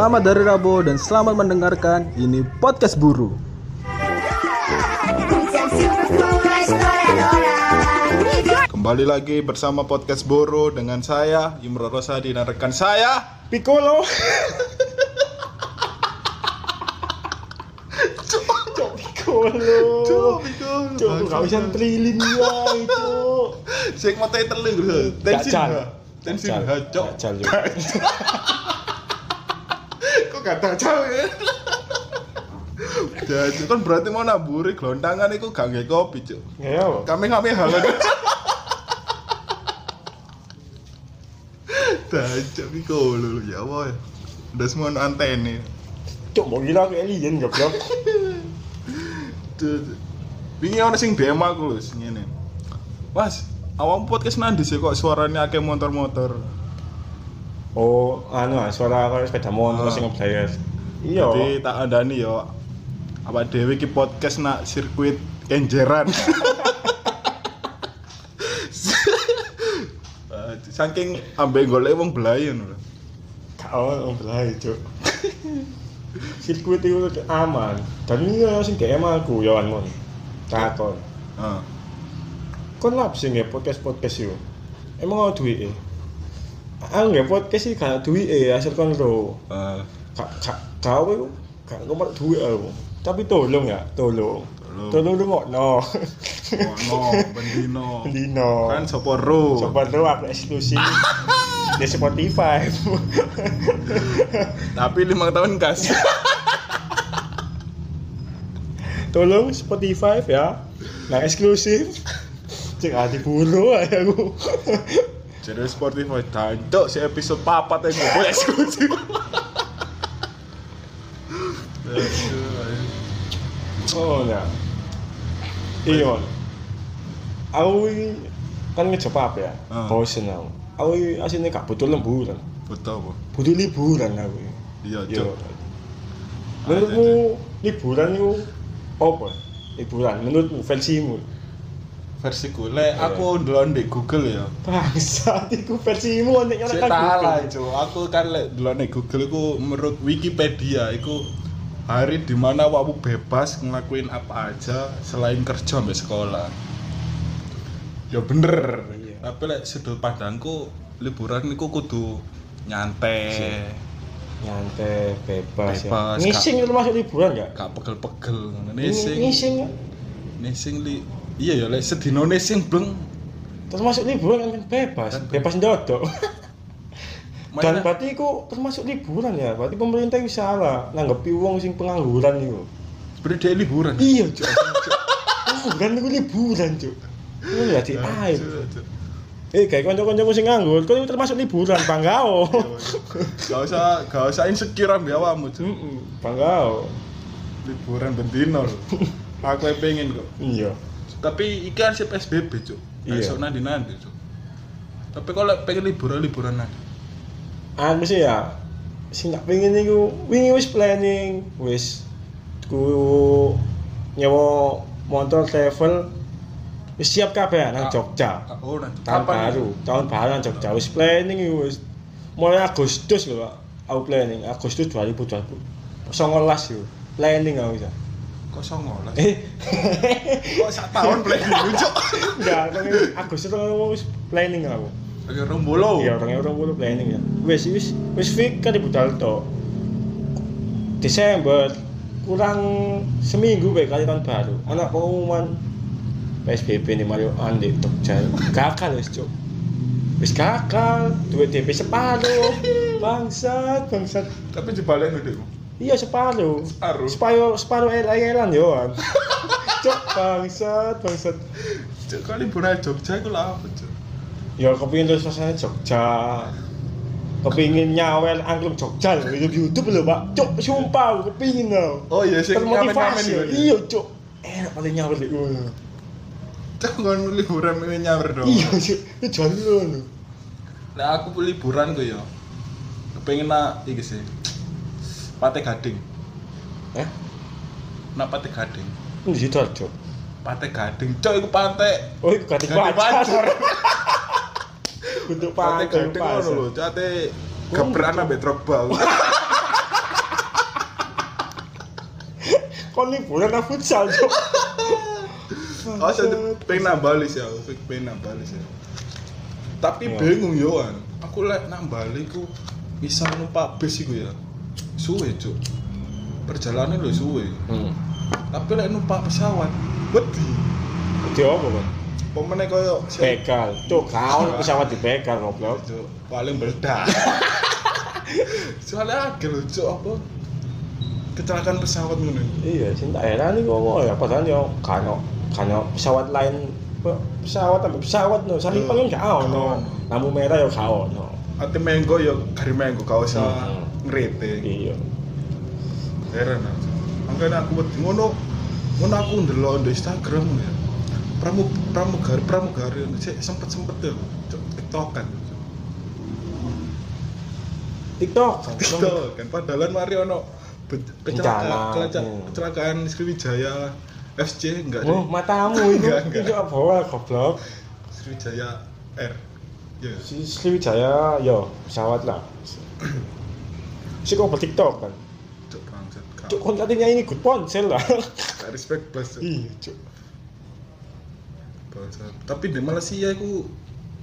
Selamat dari Rabo dan selamat mendengarkan ini podcast buru. Kembali lagi bersama podcast Boro dengan saya Imro Rosadi dan rekan saya Piccolo. Cok Piccolo. Cok gak bisa trilin ya itu. Sing mate telu lho. Tensin. Tensin cok. Gacal gak tacal ya? Jadi kan berarti mau naburi gelontangan iku gak nge kopi, cuk. Ya. Kami kami hangat. Tajak Pico lho ya Allah. Udah semua antene. Cok mau gila kayak alien goblok. Tuh, Wingi ana sing DM aku lho ngene. Mas, awam podcast nanti sih kok suaranya akeh motor-motor. Oh, anu ah, suara kayak sepeda motor Ah. sing ngeblayar. Iya. Jadi tak andani yo apa dhewe iki podcast nak sirkuit kenjeran. Eh, Saking ambek golek wong belayan lho. Kau belai cok. Sirkuit itu aman. Dan ini ya sing DM aku ya anu. Takon. Heeh. Kon lap sih nggak podcast podcast itu. Emang ada duit Aku nggak podcast sih gak duit asal kon lo. Eh, Kak kau itu gak ngomong duit aku. Tapi tolong ya, tolong. Tolong. Lu mau no. bendino. Dino. Kan sopo ro. Coba lu aku eksklusif di Spotify. Tapi lima tahun kas. tolong Spotify ya. Nah eksklusif. Cek hati aja aku. Jadi Spotify dancok si episode papat yang ngobrol eksklusif. Oh ya. Iya. Aku kan ngejebak ya. Bosen aku. Aku aslinya gak butuh lemburan. Betul apa? Butuh liburan aku. Iya, Iya. cok. Menurutmu liburan itu apa? Liburan menurutmu versimu? Versiku, le aku ndelok di Google ya. Bangsa, itu versimu nek Saya nyalakan salah, Google. cok. Aku kan le ndelok di Google iku menurut Wikipedia iku hari di mana kamu bebas ngelakuin apa aja selain kerja sampai sekolah. Ya bener. Iya. Tapi lek sudut pandangku liburan niku kudu nyantai. Nyantai, bebas, Bebas, ya. Ngising itu masuk liburan gak? Gak pegel-pegel ngono. Ini Nising. Ngising li Iya ya lek sedino nising bleng. terus masuk liburan kan bebas, Kan bebas ndodok. Dan berarti itu termasuk liburan ya. Berarti pemerintah bisa salah nanggepi wong sing pengangguran itu. sebenarnya dia liburan. Iya, Cuk. Pengangguran itu liburan, Cuk. Ini ya di air. Cuk, cuk. Eh, kayak kanca-kancaku sing nganggur, itu termasuk liburan, panggao. Gak usah gak usah insecure ambil awakmu, Cuk. Heeh, panggao. Liburan bendino lho. Aku pengen kok. Iya. Tapi iki kan si PSBB, Cuk. Iya. Besok nanti nanti, Cuk. Tapi kalau pengen liburan liburan nanti. Aku sih ya sing tak pengen iku wingi wis planning, wis ku nyewa motor travel wis siap kabeh nang Ah. Jogja. Oh, nanti. tahun baru tahun baru nang Jogja wis planning wis mulai Agustus lho Pak aku planning Agustus 2020 songolas yo planning aku ya Kok songolas? eh. Kok sak tahun planning, Cuk. enggak kan Agustus aku wis planning aku. Oke, rombulo. iya orang orang bulu planning ya. Wis wis wis fix kan di budal to Desember kurang seminggu baik kali tahun baru. Anak pengumuman. PSBB nih Mario Andi Jogja gagal wis cuk. Wis gagal. Duit DP separuh bangsat bangsat. Tapi jebalen udah. Iya separuh. Separuh? separuh separuh elan yo cuk bangsat bangsat. Cuk, kok liburan Jogja iku lah apa, Cuk? ya kepingin terus suasana Jogja. Kepingin nyawel angklung Jogja lho. YouTube YouTube lho pak. Cuk sumpah aku kepingin lho. Oh iya, sing termotivasi iya cuk. Enak paling nyawel di ngono Cuk, ngon liburan ini nyawer dong. iya cuk. Itu jalan lho. Nah, aku liburan ku ya. Kepengen nak. Iki sih. Pate Gading. Eh? Nak Pate Gading. Di situ aja. Pate Gading. Cok iku pate. Oh, iku Gading Pacar. Untuk pate Gading ngono lho, ate gebrekan ambek Drogba. Kon liburan nang futsal, Cok. Oh, saya pengen nambah list ya, pengen nambah list ya. Tapi iya. bingung yo, aku lihat nambah list ku bisa numpak bis ku ya. Suwe, Cuk. Perjalanan lho suwe. Hmm. Tapi lek numpak pesawat, wedi. Di apa, Kon? Pemene koyo Bekal. Cuk, kau pesawat di bekal goblok. Cuk, paling meledak. Soalnya agak lho, Cuk, apa? Kecelakaan pesawat ngono. Iya, sing tak heran iku kok ya padahal yo kano kano pesawat lain pe- pesawat sampai pesawat no salipan kan gak ono lampu merah yo gak ono Ate menggo yo gari menggo Hmm. Ngrete. iya Heran aku. Makanya aku wedi ngono ngono aku ndelok di Instagram ya. Pramu pramugari pramugari sik sempet-sempet ya. Cuk, TikTokan. TikTok TikTok kan padahal mari ono Bencana. kecelakaan kecelakaan, Hmm. kecelakaan Sriwijaya FC enggak oh matamu itu itu apa goblok Sriwijaya R. Ya. si Sriwijaya yo pesawat lah si kok TikTok kan Cuk bangsat. cuk kon katanya ini good ponsel lah. Gak respect plus. Cuk. iya cuk. Bangsat. Tapi di Malaysia aku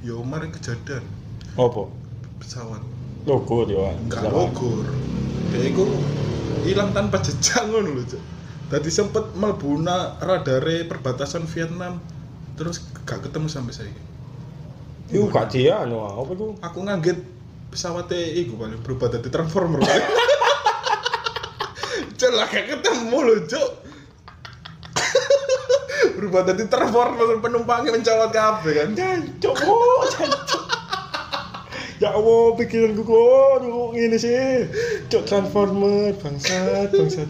yo mari kejadian. Apa? Pesawat. Logo dia enggak logor dia itu hilang tanpa jejak ngono lho cuk. Tadi sempet melbuna radare perbatasan Vietnam terus gak ketemu sampai saya itu gak dia anu apa itu aku ngaget pesawatnya iku paling berubah jadi transformer cuk lah gak ketemu lho cuk berubah jadi transformer penumpangnya mencolot kabeh kan oh, jancuk. Ya Allah, pikiranku kok kok ngene sih. Cuk transformer, bangsat, bangsat.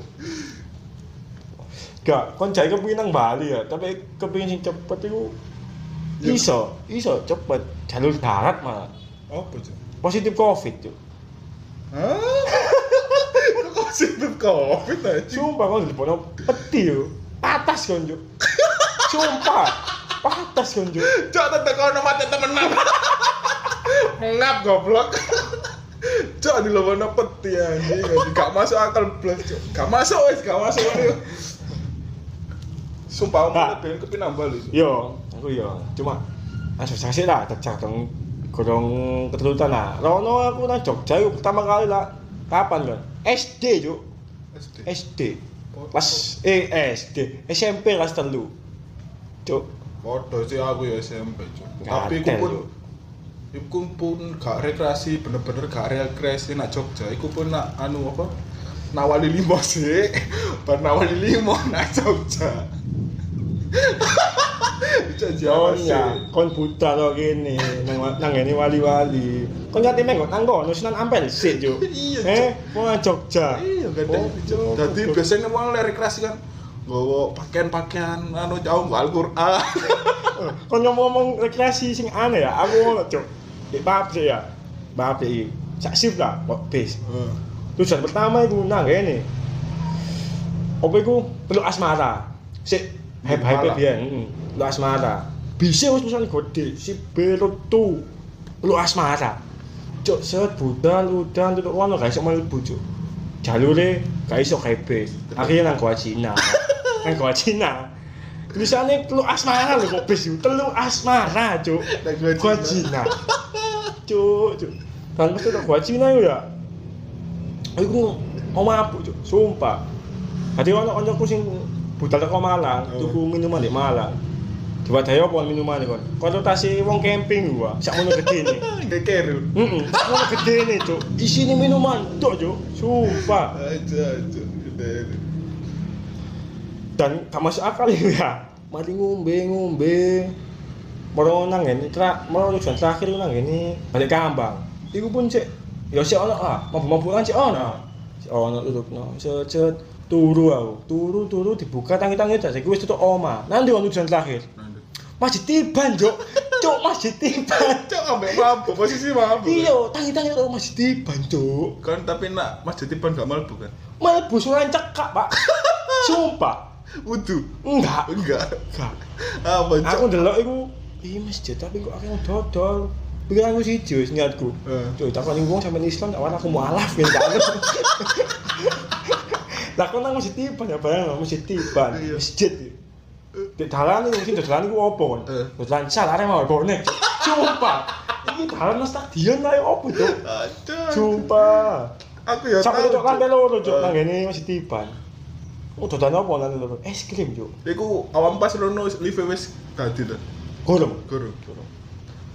Gak, kon jai kepengin nang Bali ya, tapi kepengin sing cepet iku Ya. iso, iso cepet jalur darat malah. apa cuk Positif Covid. Hah? Kok positif covid aja? Sumpah kon dipono peti yo. Patas kon, Cuk. Sumpah. Patas kon, Cuk. Cok tetep kono mati temenan. Ngap goblok. Cok di lobono peti anjing, gak masuk akal blas, cok. Gak masuk wis, gak masuk ini. Sumpah aku ben kepinang bali. Yo, aku yo. Cuma asosiasi lah, tercak kurang keturutan lah. Rono aku nang Jogja yuk pertama kali lah. Kapan kan? SD yuk. SD. SD. Pas eh SD, SMP kelas telu. Cuk, Podo sih aku ya SMP, cok. Tapi aku pun. Iku pun gak rekreasi, bener-bener gak rekreasi nak Jogja. Iku pun nak anu apa? Nawali limo sih. Bar nawali limo nak Jogja. Kon sih? ya, kon buta lo gini, nang nang ini wali-wali. Kon nyati mengko nang kono Sunan Ampel sik, Cuk. Iya. Eh, mau Jogja. Iya. Oh, Cuk. Jadi biasanya mau rekreasi kan nggawa pakaian-pakaian anu jauh Al-Qur'an. Kon ngomong rekreasi sing aneh ya, aku ngono, Cuk. Di pabrik ya. Pabrik iki. Sak lah, kok bis. Tujuan pertama itu nang ngene. Apa iku peluk asmara. Sik hype-hype biyen, heeh. Peluk asmara. Bisa wis pesan gede, si Berut tu. Peluk asmara. Cuk, set budal udan tutuk ngono gak iso mlebu, Cuk. Jalure gak iso bis. Akhirnya nang Goa Cina. nang Goa Cina. Tulisannya teluk asmara lho kok bis itu. Teluk asmara, Cuk. Goa Goa Cina. Cuk, Cuk. Dan pas teluk Goa Cina ya. Aku mau mabuk, Cuk. Sumpah. Tadi ono koncoku sing budal teko Malang, Oh. tuku minuman di Malang. Diwadahi apa minuman kon? Konsultasi wong camping gua, sak ngono gedene. Kayak keru. Heeh, sak ngono gedene, Cuk. Isine minuman tok, Cuk. Sumpah. Aja, aja. Gede. Dan gak masuk akal ya. Mari ngombe ngombe. Moro nang ngene, tra, moro tujuan terakhir nang ngene balik kambang. Iku pun cek ya sik ono ah, mabuk-mabukan sik ono. Sik ono tutupno. Set turu aku. Turu turu dibuka tangi-tangi tas iku wis tutup oma. Nanti ono tujuan terakhir. Masjid Tiban, Cuk. Cuk, Masjid Tiban. Cok ambek mabuk, posisi mabuk. Iya, tangi-tangi tutup Masjid Tiban, Cuk. Kan tapi nak Mas Jatiban gak mlebu kan? Mlebu suran cekak, Pak. Sumpah. Wudu. Enggak. Enggak. Enggak. Apa, Cok? Aku ndelok iku iya masjid tapi kok akeh dodol. Pikiranku siji wis niatku. Eh. Cuk, takoni wong sampean Islam tak aku mualaf ya tak. Lah kok nang masjid tiban ya bayang masjid tiban, Iya. masjid. Di dalan iki sing dalan iku opo kon? Eh. Dalan sal arek mau bonek. Sumpah. Iki dalan stadion ae opo, Cuk? Aduh. Aku ya Sampai tahu. cuk lantai loro cuk Eh. nang ngene masjid tiban. Oh, dodan apa lantai loro? Es krim, Cuk. Iku awam pas rono live wis dadi lho. Gorong. Guru.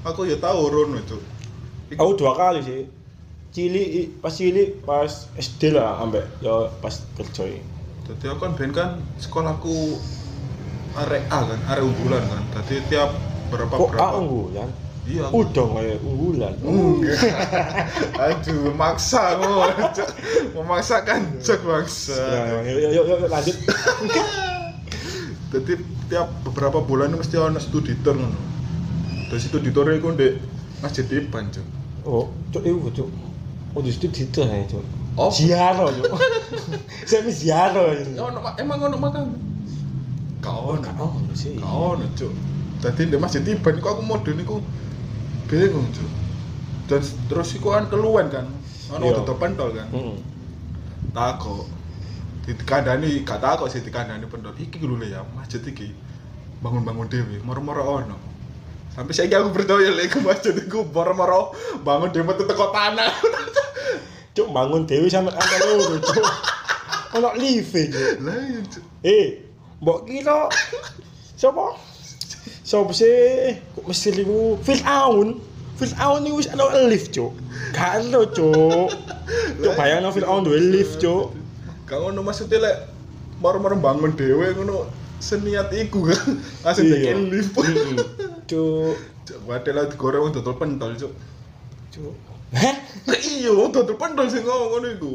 Aku ya tahu rono itu. Aku dua kali sih. Cilik i- pas cilik pas SD lah ambek ya pas kerja iki. Jadi aku kan ben kan sekolahku arek A kan, arek unggulan kan. Jadi tiap berapa Kok berapa. A unggulan? Iya. Udang kayak unggulan. Enggak. Aduh, maksa memaksakan cek maksa. Ya, yuk, yuk, yuk, lanjut. Jadi tiap beberapa bulan mesti ono studi tour ngono. Terus studi tour iku ndek Masjid Iban, Cuk. Oh, cuk iku cuk. Oh, di situ situ ya, cuk. Oh. Ziarah, cuk. Saya ini. Ya emang ono makam. Kau ono sih. Kau ono, Cuk. Dadi ndek Masjid Iban iku aku model niku bingung, Cuk. Dan terus iku kan keluwen kan. Ono Iya. tutup pentol kan. Heeh. Tako. Dikandani gak takok sih dikandani pentol. Iki Le, ya, masjid iki bangun-bangun dhewe, moro-moro ono. Sampai saiki aku percaya iku masjid iku moro-moro bangun dhewe teko tanah. Cuk bangun dewi sampe angka loro, cuk. Ono live, iya. Eh, mbok kira sapa? Sapa sih? Kok mesti niku Fir'aun. Fir'aun wis ana lift, Cuk. Gak ono, Cuk. Cuk bayangno Fir'aun duwe lift, Cuk. Gak ngono maksudnya lek moro-moro bangun dhewe ngono seniat iku kan. Langsung Iya. lift. Cuk, Cuk, padahal lah digoreng dodol pentol. Cuk. Hah? Lah iya, dodol pentol sing ngomong ngono iku.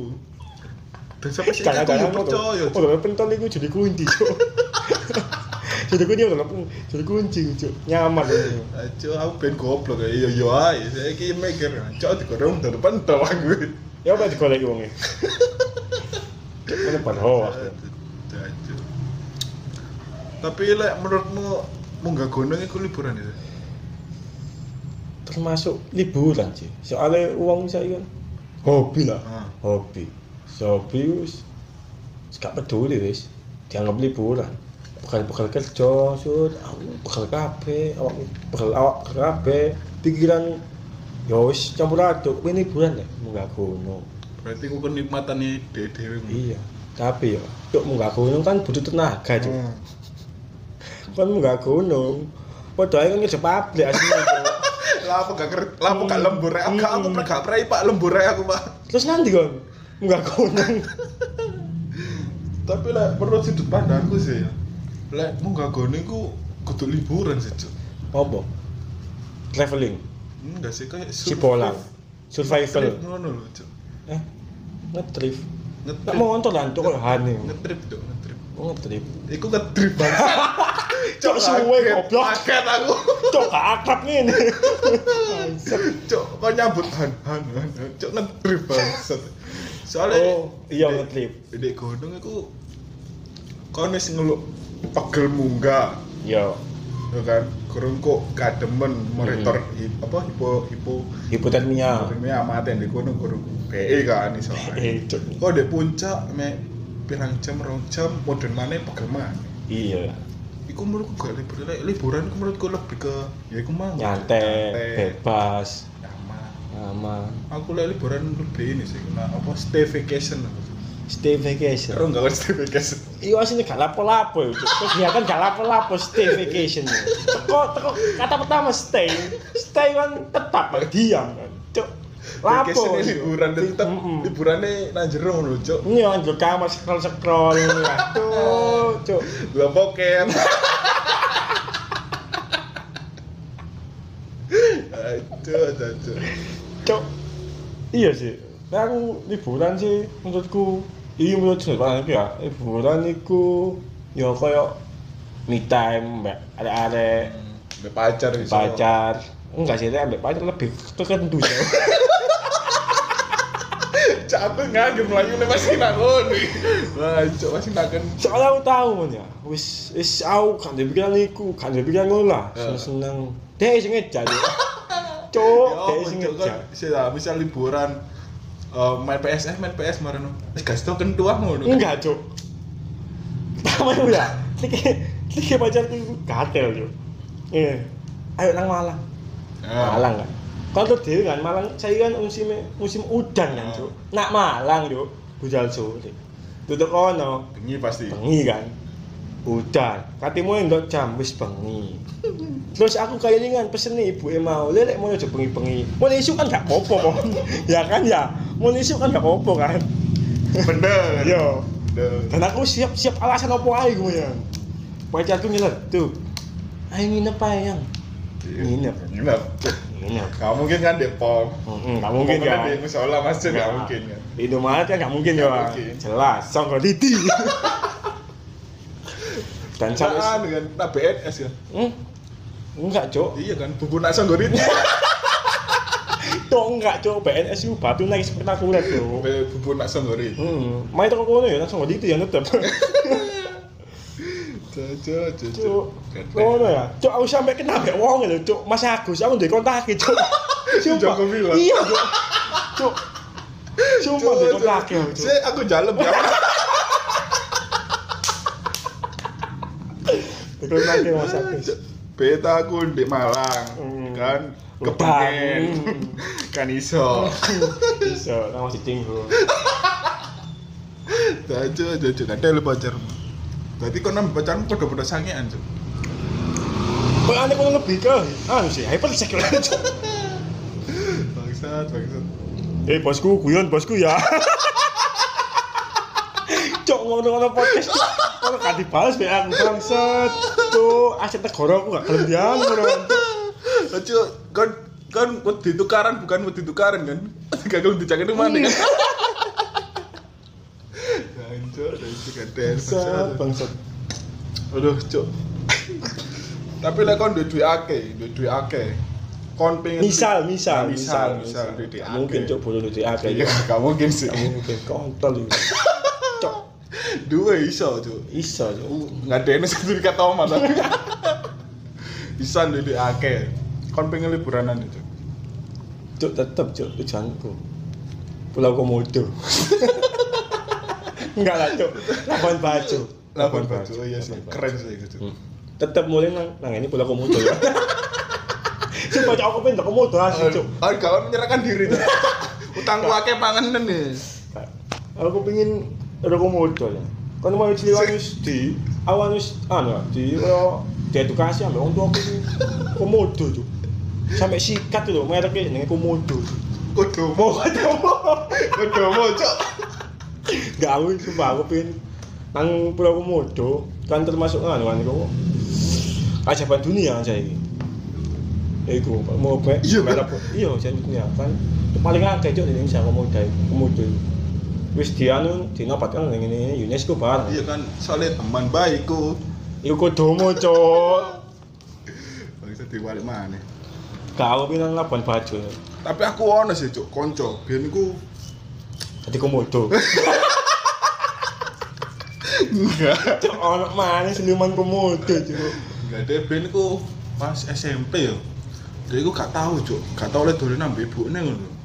Dan sampai aku ya percaya, Oh, pentol iku jadi kunci, Cuk. jadi kunci kalau jadi kunci, Cuk. Nyaman. Aja aku ben goblok ya. Iya iya ae. Saiki mikir, cok digoreng dodol pentol aku. Ya apa wonge? Cuk, Mana pada hoak. Aja. Tapi lek menurutmu munggah gunung iku liburan ya? termasuk liburan sih soalnya uang saya kan hobi lah Ah. hobi so, hobi wis wis gak peduli wis. Dianggap liburan. Bekal bekal kerja sud aku bekal kafe awak bekal awak kafe pikiran ya wis campur aduk. Ini liburan ya? Munggah gunung. Berarti ku kenikmatan nih dhewe iya. Tapi ya untuk munggah gunung kan butuh tenaga cuy Hmm. kan munggah gunung. Padahal kan kerja pabrik aslinya Cuk. Lah apa gak ker- lah apa gak lembur rek? Aku aku pernah gak pernah Pak lembur rek aku, Pak. terus nanti kan munggah gunung Tapi lek menurut sudut pandangku sih ya. Lek munggah gunung iku kudu liburan sih, Cuk. apa traveling Enggak sih kayak Cipolang survival Trip ngono lho, Cuk. eh ngetrip Ngetrip. Mau nonton lah, cok hane. Ngetrip, Cuk, ngetrip. Oh, ngetrip. Iku ngetrip banget. Cok suwe goblok. Kaget aku. Cok gak akrab ngene. Bangsat. Cuk, kok nyambut han han. Cuk ngetrip banget. Soalnya Oh, iya, ngetrip. Di gunung iku kon wis ngeluk pegel munggah. Yo, Ya kan, kurang kok demen monitor Hmm. hi- apa hipo hipo hipotermia. ini amate di gunung kurang PE kan iso. Eh, cok. Kok di puncak me pirang jam rong jam modern mana pegel mana. Iya. Iku menurutku gak liburan, liburan menurutku lebih ke ya iku mau Nyantai, bebas, aman. Aku lek liburan lebih ini sih, nah apa stay vacation. Stay vacation. Karo enggak stay vacation. Iya aslinya gak lapo-lapo ya, Cuk. Kegiatan gak lapo-lapo stay vacation. ya. Teko teko kata pertama stay. Stay kan tetap kan diam kan. Cuk. Lapo. Cuk. liburan tetap Mm-mm. liburannya nang jero ngono, Cuk. Yang di kamar scroll scroll ini Aduh, cuk. Gua pokem. Aduh, aduh, Cuk. Iya sih. Nah, aku liburan sih menurutku iya menurut sudut pandang ya liburan iku ya kaya me time mbak ada-ada Mbak pacar iso. pacar enggak sih ambek pacar lebih tertentu ya Cak aku ngagem lagi nih masih nakon. Wah, cok masih nakon. soalnya aku tahu man ya wis wis aku kan dia pikiran iku kan dia ngono lah seneng seneng dia sing ngejak ya dia sing Ya, cok ngejak kan sih lah, misal liburan eh, main PS eh main PS marano wis gak stok kentua ngono Enggak. Pertama itu ya, tiga, tiga pacarku itu gatel, Cuk. Iya. Ayo nang Malang. Ya. Malang kan. Kalau dhewe kan Malang saya kan musim musim udan kan, Cuk. Nak Malang, Cuk. Budal sore. Tutuk kono, bengi pasti bengi kan. Udan. Katimu ndok jam wis bengi. Terus aku kelingan pesen nih ibu mau lelek mau aja bengi-bengi. Mau isu kan gak popo ya kan ya. Mau isu kan gak popo kan. bener Yo. Dan aku siap-siap alasan apa aja gue ya. Pacarku nyeletuk. Ayo nginep aja yang. Nginep. Nginep. Nginep. Gak mungkin kan Depok. Mm, Gak mungkin kan. di musola masjid gak mungkin kan. Indomaret kan gak mungkin ya. Jelas, songko titi. Dan sampai Kan dengan nak BNS ya. Hmm? Enggak, Cok. Iya kan, bubu nak sanggorit. Cok enggak, Cok. PNS itu batu naik spektakuler, Cok. bubu nak sanggorit. Hmm, main toko kono ya langsung titi ya tetep. Jojo, jojo. Cuk, ngono ya. Cuk, aku sampe kena mbek wong lho, Cuk. Mas Agus, aku ndek kontak Cuk. Sumpah. Iya, Cuk. Cuk. Sumpah ndek kontak Cuk. Saya aku jalan ya. Kontak Mas Agus. Beta aku di Malang, Hmm. kan kepengen, Hmm. kan iso. Bisa, nang masih tinggu. Jojo, jojo, kadang lu pacarmu. Berarti kau nambah pacarmu kau udah sangean tuh. Kok aneh kok lebih ke anu sih, hypersek lho, Cuk. Bangsat, bangsat. Eh, bosku, guyon bosku ya. Cok ngono-ngono podcast. Cuk. Kalau gak dibales be aku bangsat. Cuk, aset negara aku gak gelem diam ngono. Jojo, kan kan wedi tukaran bukan wedi tukaran kan? Gak kalau dicakin mana kan? Hancur, hancur, kadang. Bangsat, bangsat. Aduh, cuk. Tapi lek kon duwe duit akeh, duwe duit akeh. Kon pengen Misal, misal, misal, misal akeh. Mungkin cok bodoh duit akeh. Iya, gak mungkin sih. Gak mungkin kontol itu. Dua iso, cuk. iso cok. Nggak ada ini sertifikat Toma tapi. Bisa duit akeh. Kon pengen liburanan itu. Cok tetep cok tujuanku. Pulau Komodo. Enggak lah cok. Labuan Bajo. Labuan Bajo, iya sih, keren sih gitu. Hmm. Tetep mulai nang nang ini Pulau Komodo ya. Cok aku pengen Komodo asli. Ah, kalau menyerahkan diri tuh. Utangku akeh panganan nih. Aku pengen ada Komodo ya. Kan mau ciliwan wis di awan wis anu di kaya di edukasi ambek wong tua aku Komodo cok. Sampai sikat tuh mereknya jenenge Komodo. Cuk. Kodomo, kodomo, cok. Gak aku sumpah aku pengen nang Pulau Komodo kan termasuk anu kan kok ajaban dunia saya ini. Iku mau be Iya, iya ajaban dunia kan paling akeh cok di Indonesia Komodo Komodo wis di anu dinobatkan ning ini UNESCO bareng. Iya kan, soalnya teman baikku. Iku kodomo cok. Bisa diwalik mana? Gak aku pengen nang Labuan Bajo. Tapi aku ono sih, cok, konco. Biyen iku Jadi Komodo. enggak. Cok ono mana seniman Komodo cok. Enggak ada ben iku pas SMP ya. Dia iku gak tahu, cok. Gak tahu lek dolen ambek ibune ngono.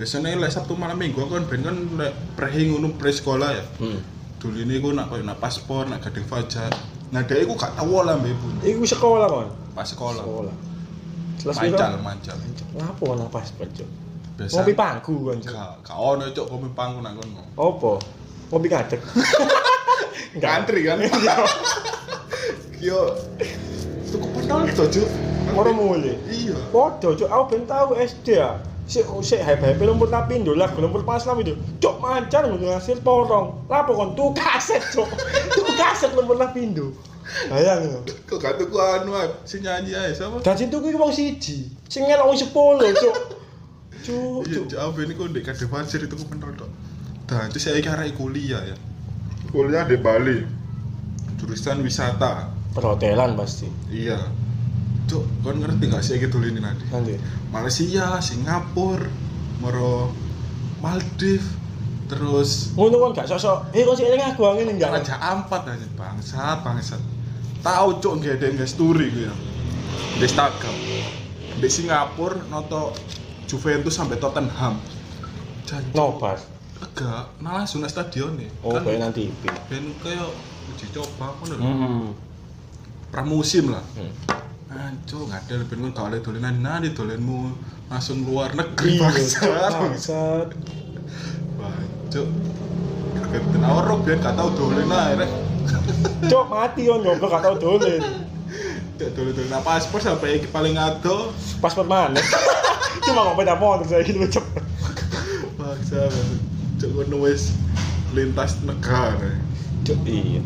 Biasanya lek Sabtu malam Minggu aku kan ben kan lek prehi ngono pre sekolah ya. Hmm. Dulu ini aku nak koyo nak paspor, nak gading fajar. Nah, dia iku gak tahu lah mbak ibu. Iku sekolah kon. Pas sekolah. Sekolah. Jelas Mancal, mancal. Ngapa ana pas cok? Biasa. Ngopi pangku kan cok. Gak, gak ono cok kopi pangku nak kono. Apa? Ngopi ngadeg. Ngantri kan. Yo. Tuku pentol to, Cuk. Ora mulai. Iya. Podo cok, aku ben tau SD ya. Sik sik hype-hype lumpur tapindo lah, lumpur pas lam itu. Cok mancar ngono hasil porong. Lapo kon tuh kaset cok. Tuh kaset lumpur tapindo. Bayang yo. Kok gak tuku anu ah, si nyanyi ae sama? Dan situ kuwi wong siji. Sing ngelok wong 10 cok. Cuk, Iya, cuk. Ini kok ndek kade fasir itu pentol tok. Dan itu saya arek kuliah ya. Kuliah di Bali. Jurusan wisata. Perhotelan pasti. Iya. Cuk, kon ngerti gak sih gitu ini nanti? Nanti. Malaysia, Singapura, moro Maldives, terus Ngono kon gak sosok, eh sik eling aku ngene enggak? Raja Ampat aja bangsat bangsat. Tahu cuk nggak ada nggak story gue ya. Di Instagram. Di Singapura noto Juventus sampai Tottenham. Jancuk. Nobar. Enggak, nah langsung nang stadion nih. Oh, kayak nanti. ben kayak uji coba ngono lho. Hmm. Pramusim lah. Hmm. Anco ngadel ben kon gak oleh dolenan nani dolenmu langsung luar negeri Iya, bangsa. Cuk, bangsat. Bancuk. Keten awak biyen gak tau dolen rek. Cuk, mati yo nyoba gak tau dolen. Cuk dolen-dolen apa paspor sampai iki paling ado. Paspor mana? Cuma ngomong beda motor saya gitu cepet. Bangsa. Cuk ngono wis lintas negara. Cuk, iya.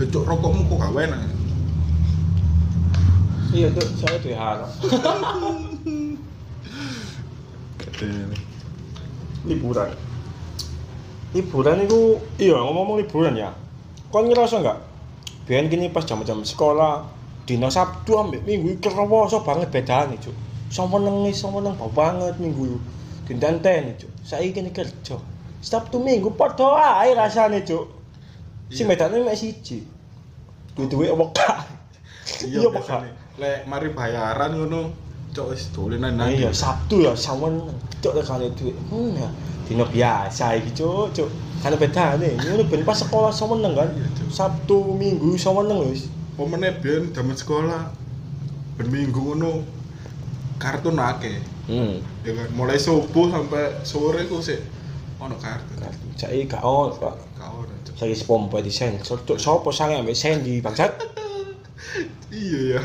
Cuk rokokmu kok gak enak. Iya, saya tuh harap. Keten. liburan. Liburan itu iya ngomong-ngomong liburan ya. Kau ngerasa nggak? Biar gini pas jam-jam sekolah dino sabtu ambek minggu iki kerasa banget bedane cuk. Sama nangis sama nang bau banget minggu dinten cuk. Saya kini kerja. Sabtu minggu padha ae rasane cuk si Iya. bedane mek siji duwe-duwe apa Iya iya apa. Lek mari bayaran ngono cuk wis dolenan nang. iya Sabtu ya sawen cuk tekane duit. Hmm ya. Dino biasa iki cuk, cuk. Kan bedane, ngono ben pas sekolah semeneng kan. Iya. Sabtu, Minggu semeneng wis. Pemene biyen zaman sekolah ben minggu ngono kartun akeh. Hmm. Ya kan mulai subuh sampai sore ku sik ono kartun. Saiki gak ono, Saiki di sensor. Cuk, sopo sange ambek Sandy bangsat? Iya ya.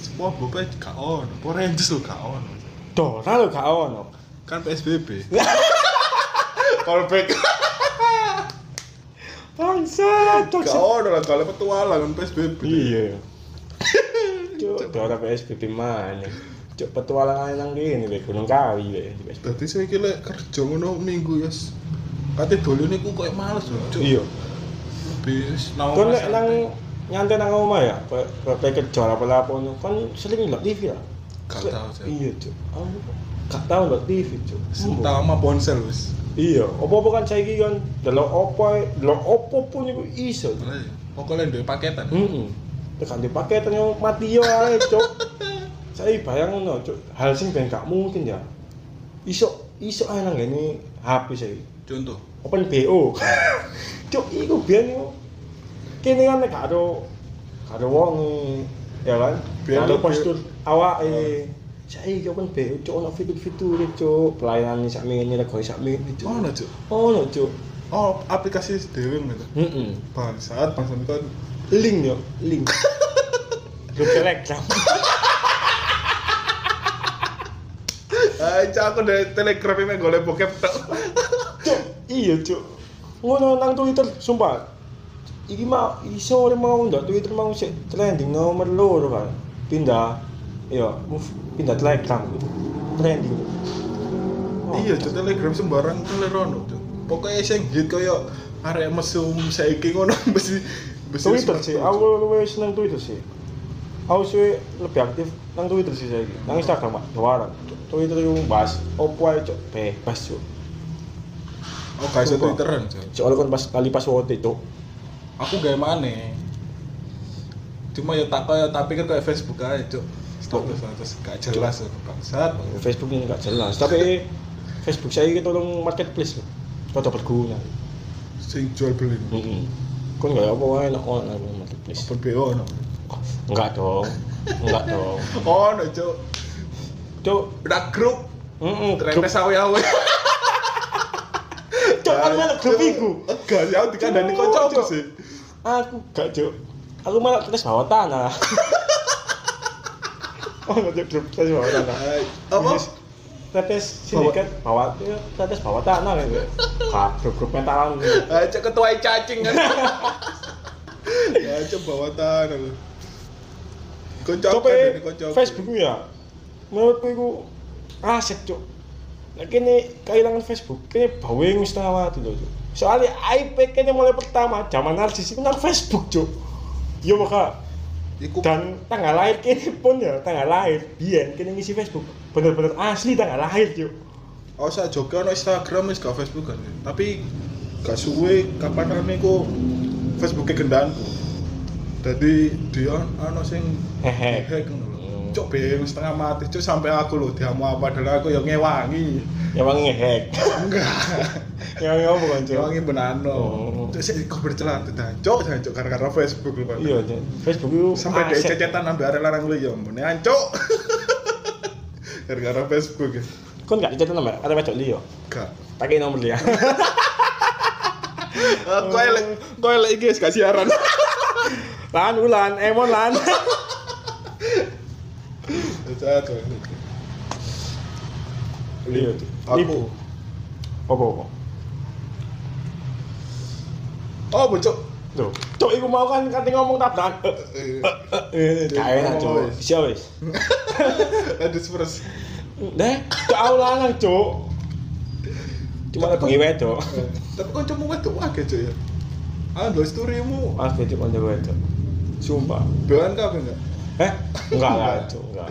Semua bapak gak ono. Power Rangers lho gak ono. Dora lho gak ono. Kan PSBB. Callback. Bangsat, Gak ono lah kalau petualang kan PSBB. Iya. Cuk, Dora PSBB mana? Cuk petualangan nang kene Gunung Kawi di PSBB. Dadi saya kira kerja ngono minggu ya. Kate dolen iku koyo males lho, Cuk. Iya. Wis nang Kon nek nang nyantai nang omah ya, kayak kerja apa apa ngono. Kon sering ndelok TV lah. Gak tau, Cuk. Iya, Cuk. Aku gak tau ndelok TV, Cuk. Sama ponsel wis. Iya, apa-apa kan saiki kan ndelok apa, ndelok apa pun iku iso. Cuk. Pokoknya duwe paketan. Heeh. Tekan di paketan yang mati yo ae, Cuk. Saya bayang ngono, Cuk. Hal sing ben gak mungkin ya. Iso iso ae nang ngene HP saya. Contoh. open BO. Cuk, iku biyen iku. Kene kan gak ada gak ada wong ya kan. Biyen Biyen lu- postur awake. Saiki open BO cuk ono fitur-fitur cuk, pelayanan sak minggu rego sak minggu cuk. Ono, Cuk. Ono cuk. Oh, aplikasi dhewe gitu. Heeh. Bangsat, bangsat kan Link yo, link. Grup Telegram. Ah, cak aku dari telegram ini golek bokep tok. Iya cuk. Ngono nang Twitter sumpah. Iki mah iso ora mau ndak Twitter mau sik trending nomor loro kan. Pindah ya move pindah Telegram. Trending. Oh, Iya, Cuk, telegram sembarang telerono, Cuk. Pokoknya sing hit koyo arek mesum saiki ngono mesti mesti Twitter sih, aku luwih seneng Twitter sih. Aku sih lebih aktif nang Twitter sih saiki. Nang Instagram Pak, doaran. Twitter itu bahas opo ae cuk, bebas cuk. Oh, guys, Sumpah. Twitteran. Soalnya kan pas kali pas wote cuk. Aku gawe maneh. Cuma ya tak kaya tapi kan kayak Facebook aja, Cuk. Status status gak jelas ya, bangsat. Facebook ini nggak jelas, tapi Facebook saya itu tolong marketplace. Kau dapat guna. Sing jual beli. Heeh. Kau nggak apa wae nak on nang marketplace. Open BO no. Enggak dong. Enggak dong. Oh, no, Cuk. Cuk, Udah grup heeh, Ternyata sawe-awe. Cuk, kan malah grup iku. Enggak, ya aku dikandani Cuk. sih. Aku gak cuk. Aku malah tes bawah tanah. oh nggak grup tes bawah tanah. Apa? Tetes sindikat bawah ya, tetes bawah tanah gitu. Kak grup grup mentalan. Cuk ketua cacing kan. Ya, Cuk bawa tanah. Kocok Coba kan kocok. Facebook ya. Menurutku itu aset cuk. Nah kini kehilangan Facebook, kini bawing loh cuk. Soalnya iPad kini mulai pertama zaman narsis itu nang Facebook cuk. Iya maka Iku dan tanggal lahir kini pun ya tanggal lahir biyen kini ngisi Facebook bener-bener asli tanggal lahir cuk Oh, saya juga ono Instagram wis gak Facebook kan. Tapi gak suwe kapan rame ku Facebook ke gendanku. Jadi dia ono sing hehe cok bingung setengah mati cok sampai aku loh diamu apa padahal aku yang ngewangi Ya bang ngehack. enggak Yang ngomong kan cok. ngewangi benano Oh. cok sih kok bercelat tuh cok cok gara-gara Facebook lu Pak. Iya, Cok. Facebook itu sampai dia aset. cecetan ambil area larang lu ya ampun ya cok gara-gara Facebook ya Kon gak dicetak nama ada wedok liyo. gak Pakai nomor dia. Kau elek, kau elek guys, kasih siaran. Lan ulan, emon lan. Cak, Iya, Aku. Apa apa? Oh, bocok. Tuh. Cok, iku mau kan kate ngomong tabrakan. Eh, kae lah, ngomong Cok. wis. Siap wis. Aduh, terus. Deh, cok aku lanang, Cok. Cuma ada bengi wedok. Tapi kau cuma wedok wae cok ya. Ah, dua storymu. Mas becik kanca wedok. Sumpah. Bewan kau enggak? Eh? Enggak lah, Cok, enggak.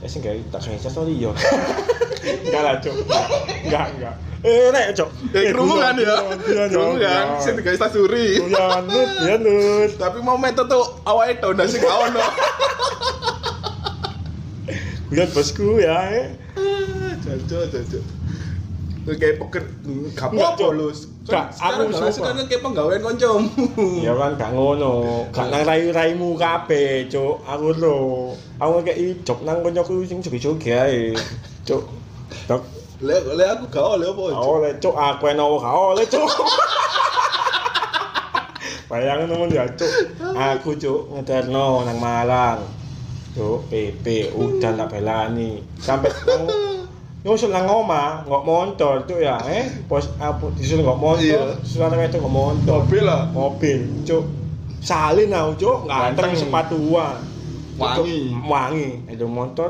Ya sih enggak tak kayak story yo. Enggak lah, Cok. Enggak, enggak. Eh, nek, Cok. Ya, kerungu kan ya? Kerungu kan? Sing tiga story. Ya, nut, ya, nut. Tapi mau metu tuh awalnya tau nasi kau no. Lihat bosku ya, eh. Jajo, jajo. Kayak poker, gak Enggak, apa-apa Enggak, aku sumpah. sekarang kayak penggawean koncomu. Ya kan gak ngono, gak nang rayu-raimu kabeh, Cuk. Aku lho, aku kayak job nang koncoku sing joge-joge ae. Cuk. Dok, Le, le aku gak oleh apa Cok? oleh, Cuk. Aku eno gak oleh, Cuk. Bayangin temen ya, Cuk. Aku, Cuk, ngeterno nang Malang. Cuk, PP udan tak belani. Sampai nyusul nang oma, ngok motor, Cuk ya, eh. Pos aku disusul ngok motor, Iya. susul itu ngok motor. Mobil lah. mobil cuk. Salin aku cuk. Ganteng. sepatuan. Wangi. Wangi. Itu motor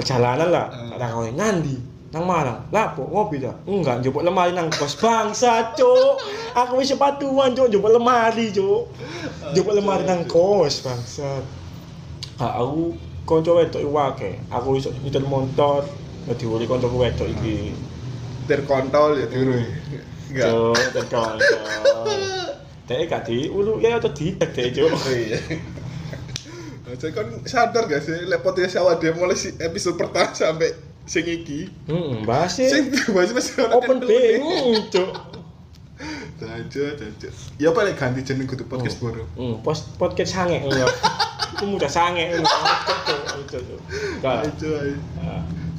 perjalanan lah. Hmm. tak tahu nandi nang Malang. Lapo ngopi dah enggak jupuk lemari nang kos bangsa cuk. Aku wis sepatuan cuk. Jupuk lemari cuk. Jupuk lemari nang kos bangsa. Aku konco wedok iku akeh. Aku iso nyetir motor dadi wali konco wedok iki terkontol ya tiru. Enggak. Cuk, tekan. Dek gak ulu ya atau di tek dek cuk. Iya. Jadi kan sadar gak sih, lek podcast awal dia mulai si episode pertama sampai sing iki. Heeh, bahas e Sing bahas masih open day cuk. Jaja, jaja. Ya lek ganti jeneng kudu podcast baru. Hmm, pos podcast sange. Itu mudah sange ngono. Cuk,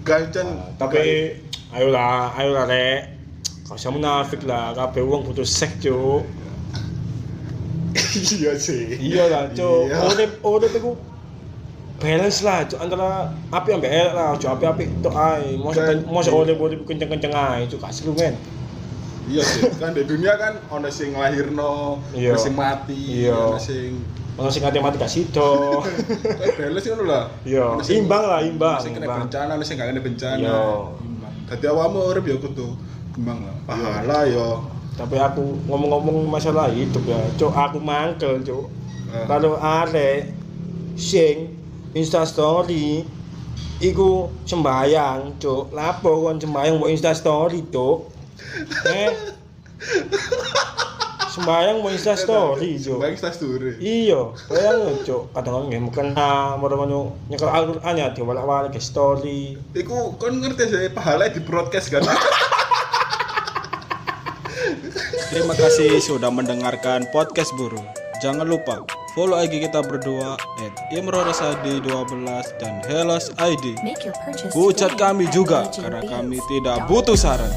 Ayo, ayo. Ah. Tapi ayolah, ayolah rek. Kau usah munafik lah, kabeh wong butuh seks cuk. iya sih. Iya lah, cuk. Iya. Urip urip iku balance lah, cuk antara api ambek elek lah, cuk api-api tok ae. Mosok Kan, mosok iya. urip urip kenceng-kenceng ae, cuk gak seru men. Iya sih. Kan di dunia kan ono sing nglahirno, Iya. ono sing mati, Iya. ono sing sing ate mati gak sido. balance ngono lah. Iya, Ono sing- imbang lah, imbang, Sing kena bencana, sing gak kena bencana. Iya. Imbang. Dadi awakmu urip ya kudu imbang lah. Pahala ya. Tapi aku ngomong-ngomong masalah hidup ya, cuk aku mangkel. Ah. Kalau arek sing Insta story iku sembayang, cuk. Lapo kon sembayang mbok Insta story, cuk. Eh. Sembayang mbok Insta story, cuk. Baik tas story. Iya, bayang cuk. Kadang nggih mungkin ha mono-mono nyekel Al-Qur'an ya diwalak-walik ke story. Iku kon ngerti sih pahala di broadcast kan. Terima kasih sudah mendengarkan podcast Buru. Jangan lupa follow IG kita berdua at imrorasadi12 dan Helos ID. Hujat kami juga karena kami tidak butuh saran.